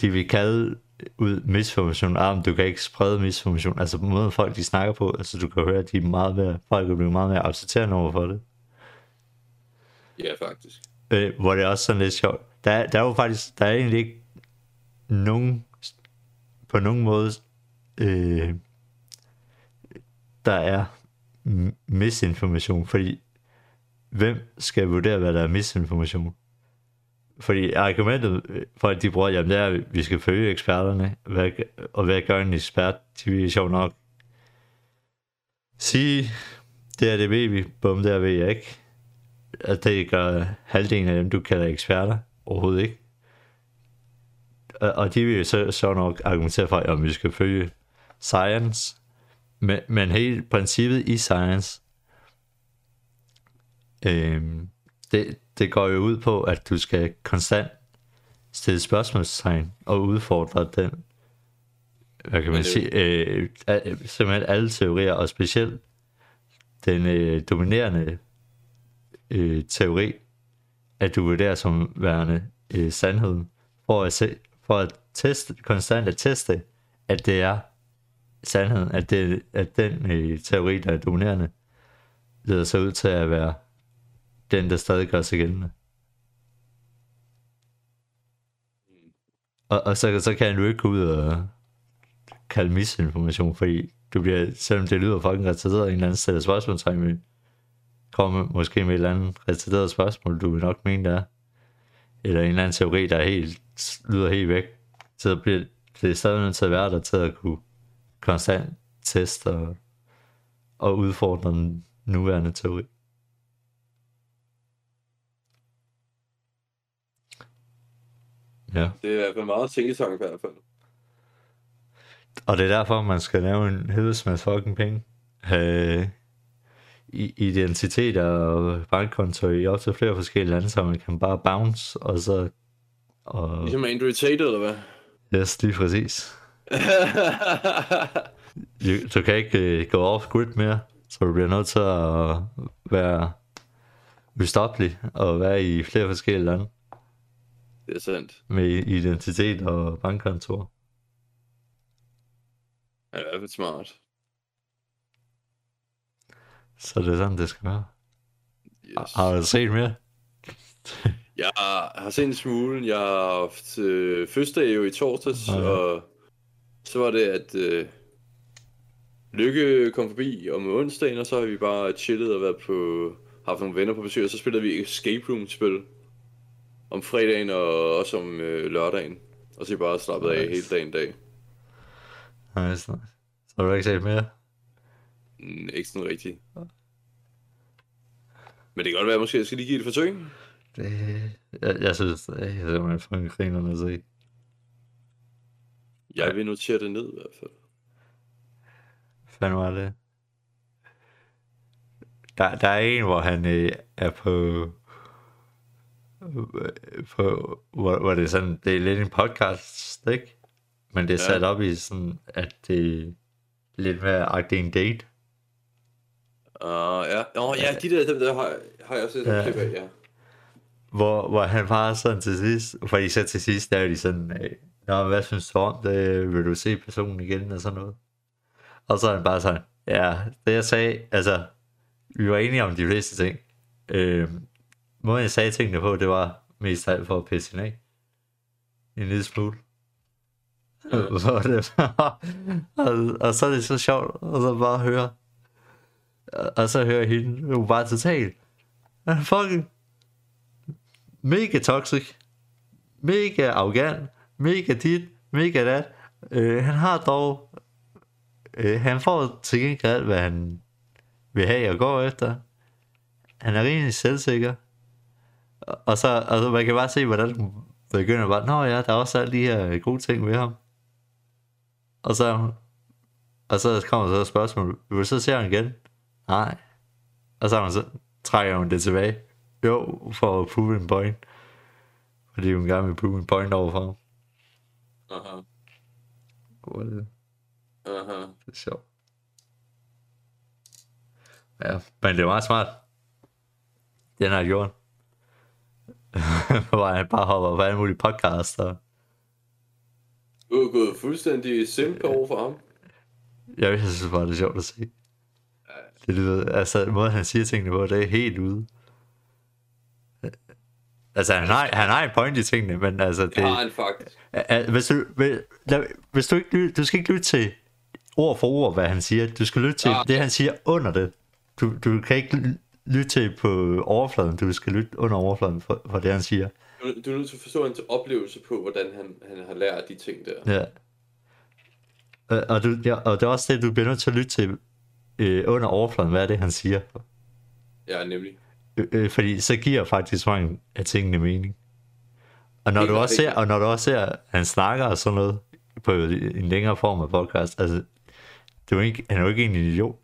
de vil kalde ud misinformation, ah, du kan ikke sprede misinformation, altså på måden folk, de snakker på, altså du kan høre, at de er meget mere, folk er blevet meget mere accepterende over for det. Ja, faktisk. Øh, hvor det er også sådan lidt sjovt. Der, der er jo faktisk, der er egentlig ikke nogen, på nogen måde, øh, der er misinformation, fordi hvem skal vurdere, hvad der er misinformation? Fordi argumentet for, at de bruger, jamen det er, at vi skal følge eksperterne, hvad, og hvad gør en ekspert? De vil sjov nok sige, det er det ved vi, bum, det er ved jeg ikke. At det gør halvdelen af dem, du kalder eksperter, overhovedet ikke. Og de vil så, så nok argumentere for, at vi skal følge science, men, men hele princippet i science, øhm, det, det går jo ud på, at du skal konstant stille spørgsmålstegn og udfordre den, hvad kan man sige, øh, simpelthen alle teorier, og specielt den øh, dominerende øh, teori, at du vurderer som værende øh, sandheden, for at, se, for at teste, konstant at teste, at det er sandheden, at, det, at den øh, teori, der er dominerende, leder sig ud til at være den, der stadig gør sig gældende. Og, og så, så kan du ikke gå ud og kalde misinformation, fordi du bliver, selvom det lyder fucking retarderet, en eller anden stiller spørgsmålstegn med, komme måske med et eller andet retarderet spørgsmål, du vil nok mene, der er. Eller en eller anden teori, der er helt, lyder helt væk. Så bliver det stadig nødt til at være der til at kunne konstant teste og, og udfordre den nuværende teori. Ja. Det er meget tænkesang i hvert fald. Og det er derfor, man skal lave en hedesmads fucking penge. Øh, identiteter og bankkonto i op til flere forskellige lande, så man kan bare bounce, og så... Og... Ligesom Andrew Tate, eller hvad? Yes, lige præcis. [LAUGHS] du, du kan ikke uh, gå off-grid mere, så du bliver nødt til at være ustoppelig og være i flere forskellige lande. Det er sandt. Med identitet og bankkontor. Ja, det er i hvert fald smart. Så det er sådan, det skal være. Yes. Har du set mere? [LAUGHS] jeg har set en smule. Jeg har haft øh, fødselsdag jo i torsdags, ja. og så var det, at øh, Lykke kom forbi om onsdagen, og så har vi bare chillet og været på, haft nogle venner på besøg, og så spillede vi Escape Room-spil om fredagen og også om øh, lørdagen. Og så bare slappet nice. af hele dagen dag. Nice, nice. Så har du ikke set mere? Mm, ikke sådan rigtigt. Men det kan godt være, at måske jeg skal lige give det et forsøg. Det, jeg, jeg synes, det er simpelthen fucking grinerne at se. Jeg vil notere det ned i hvert fald. Fanden var det? Der, der er en, hvor han øh, er på, på hvor, hvor det er sådan, det er lidt en podcast, ikke? Men det er ja. sat op i sådan, at det er lidt mere agtigt en date. Uh, ja. oh, ja, de der, dem der har, har jeg også set ja. klip af, ja. Hvor, hvor han bare sådan til sidst, fordi så til sidst, der er de sådan, Nå, hvad synes du om det? Vil du se personen igen og sådan noget? Og så er han bare sådan, ja, det jeg sagde, altså, vi var enige om de fleste ting. Øh, måden jeg sagde tingene på, det var mest alt for at pisse af. En lille smule. Ja. [LAUGHS] og, det, [LAUGHS] og, og, så er det så sjovt, og så bare høre, og så hører hende, hun var totalt, ah, fucking mega toxic, mega arrogant, mega dit, mega dat. Øh, han har dog, øh, han får til gengæld alt, hvad han vil have og går efter. Han er rimelig selvsikker. Og så, altså man kan bare se, hvordan hun begynder bare, nå ja, der er også alle de her øh, gode ting ved ham. Og så, og så kommer så et spørgsmål, vil du så se ham igen? Nej. Og så, så trækker hun det tilbage. Jo, for at prove en point. Fordi hun gerne vil prove en point over for ham. Aha. Hvor det, Aha. det er sjovt. Ja, men det er meget smart. Den har gjort. [LAUGHS] Hvor han bare hopper på alle mulige podcasts. Og Du er gået fuldstændig simp over for ham. jeg synes bare, det er sjovt at se. Det lyder, altså, måden han siger tingene på, det er helt ude. Altså, han har, han har en point i tingene, men altså, det, har han faktisk. Al- Hvis du, hvis, du ikke du skal ikke lytte til ord for ord, hvad han siger. Du skal lytte til Nej. det, han siger under det. Du, du kan ikke ly- lytte til på overfladen. Du skal lytte under overfladen for, for det, han siger. Du, du er nødt til at forstå hans oplevelse på, hvordan han, han har lært de ting der. Ja. Og, du, ja, og det er også det, du bliver nødt til at lytte til øh, under overfladen. Hvad er det, han siger? Ja, nemlig. Øh, øh, fordi så giver faktisk mange af tingene mening. Og når, du også ser, og når du også ser, at han snakker og sådan noget på en længere form af podcast, altså, det er jo ikke, han er jo ikke en idiot.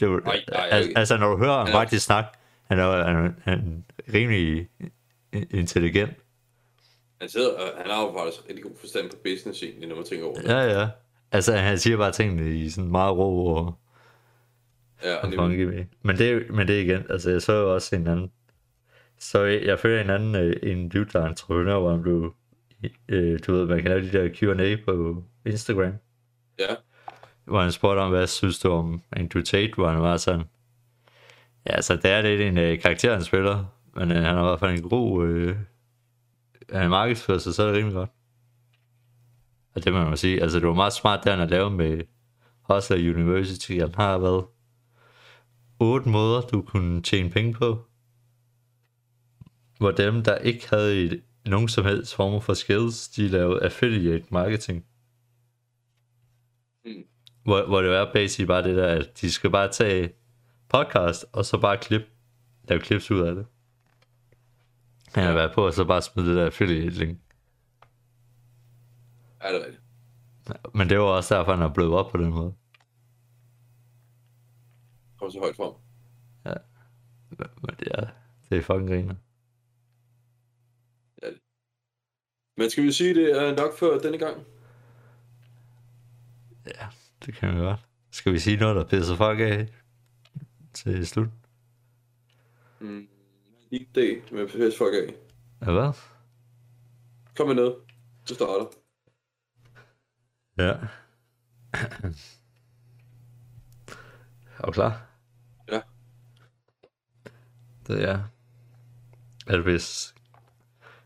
Det er jo, Nej, nej, al, ikke. altså, når du hører ham Han faktisk snakke, han er, han er, han er rimelig intelligent. Han, sidder, og han har jo faktisk rigtig god forstand på business egentlig, når man tænker over det. Ja, ja. Altså, han siger bare tingene i sådan meget rå og, Ja, og funky. Men det, men det igen, altså, jeg så jo også en anden, så jeg, jeg følger en anden, øh, en dude, der er entreprenør, hvor han blev, øh, du ved, man kan lave de der Q&A på Instagram, Ja, hvor han spurgte om, hvad synes du om Andrew Tate, hvor han var sådan, ja, altså, det er lidt en øh, karakter, han spiller, men øh, han har i hvert fald en god, øh, han markedsfører sig, så er det rimelig godt. Og det må man sige, altså, det var meget smart, det han har lavet med Hustler University, han har været otte måder, du kunne tjene penge på, hvor dem, der ikke havde et, nogen som helst form for skills, de lavede affiliate marketing. Mm. Hvor, hvor det var basically bare det der, at de skal bare tage podcast, og så bare klip, lave clips ud af det. Han har været på, og så bare smide det der affiliate link. er det rigtigt. Men det var også derfor, han er blevet op på den måde. Kom så højt frem. Men det er, det er fucking griner. Men skal vi sige, det er nok for denne gang? Ja, det kan vi godt. Skal vi sige noget, der pisser folk af til slut? Mm. Det med pisse folk af. Ja, hvad? Kom med noget. Du starter. Ja. Er du klar? Det er, at hvis,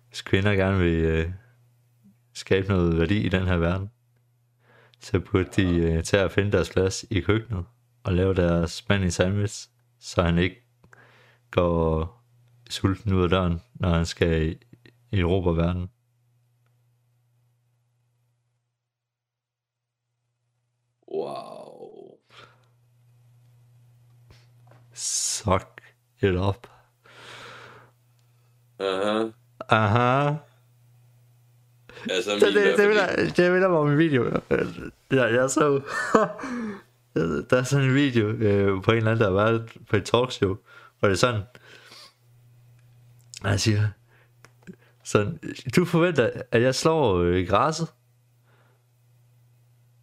hvis kvinder gerne vil øh, skabe noget værdi i den her verden, så burde de øh, tage at finde deres plads i køkkenet og lave deres mand i sandwich, så han ikke går sulten ud af døren, når han skal i, i Europa verden. Wow. Suck it up. Aha. Aha. Altså, Det, det, er det, fordi- det, det minder mig om en video. Jeg, jeg så... [LAUGHS] der er sådan en video øh, på en eller anden, der har været på et talkshow, hvor det er sådan... Han siger... Sådan, du forventer, at jeg slår øh, græsset?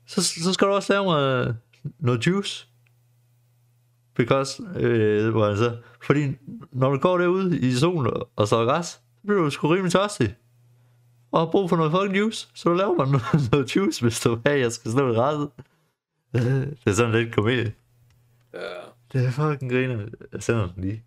Så, så skal du også lave mig noget juice. Because, øh, hvor han så, fordi når du går derude i solen og- slår græs, så bliver du sgu rimelig tørstig og har brug for noget fucking juice, så du laver man [LAUGHS] noget, noget juice, hvis du hey, jeg skal slå i græsset. [LAUGHS] Det er sådan lidt komedie. Ja. Det er fucking griner. Jeg sender den lige.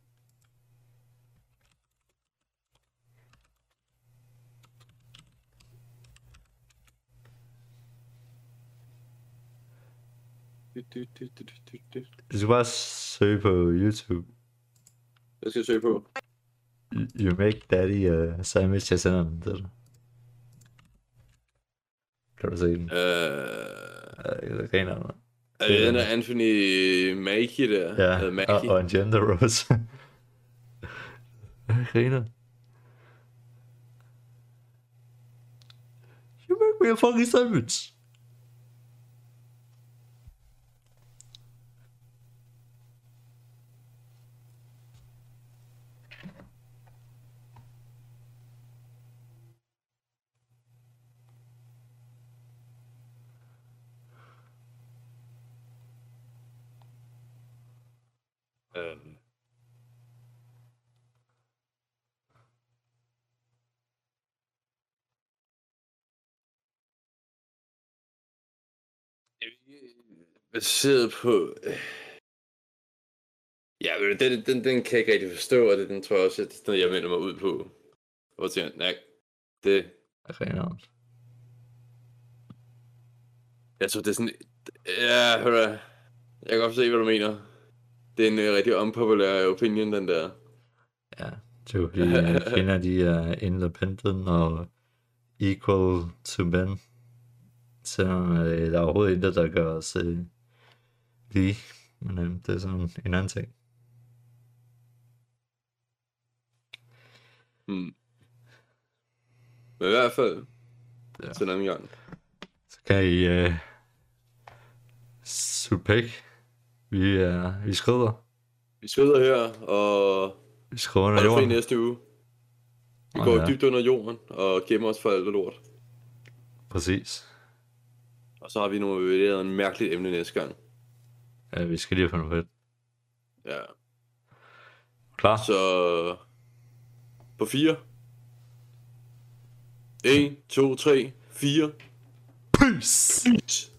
Du, du, du, du, du, du, du. Skal bare søge på YouTube. Hvad skal jeg søge på? You make daddy uh, sandwich. Jeg sender den til dig. Kan du se den? Øh, Jeg griner den. er det den der Anthony Mackie der? Ja, Eller og, Mackie? og en gender rose. [LAUGHS] Jeg griner. You make me a fucking sandwich. Øhm. Baseret på... Ja, men den, den, den kan jeg ikke rigtig forstå, og det, den tror jeg også, at det er noget, jeg melder mig ud på. Og tænker, nej, det... Reneren. Jeg tror, det er sådan... Ja, hør da. Jeg kan godt se, hvad du mener. Det er en uh, rigtig unpopulær opinion, den der. Ja, det er jo fordi, [LAUGHS] kvinder de er independent og equal to men. Selvom øh, der er overhovedet intet, der gør os øh, lige. Men øh, det er sådan en anden ting. Hmm. Men i hvert fald, Ja. til en anden gang. Så kan I øh, sutte Vi, er, vi skrider. Vi skrider her, og Vi skrider under jorden. næste uge. Vi Åh, går ja. dybt under jorden og gemmer os for alt det lort. Præcis. Og så har vi nogle vurderet en mærkeligt emne næste gang. Ja, vi skal lige have noget fedt. Ja. Klar? Så på 4. 1, 2, 3, 4. Peace! Peace.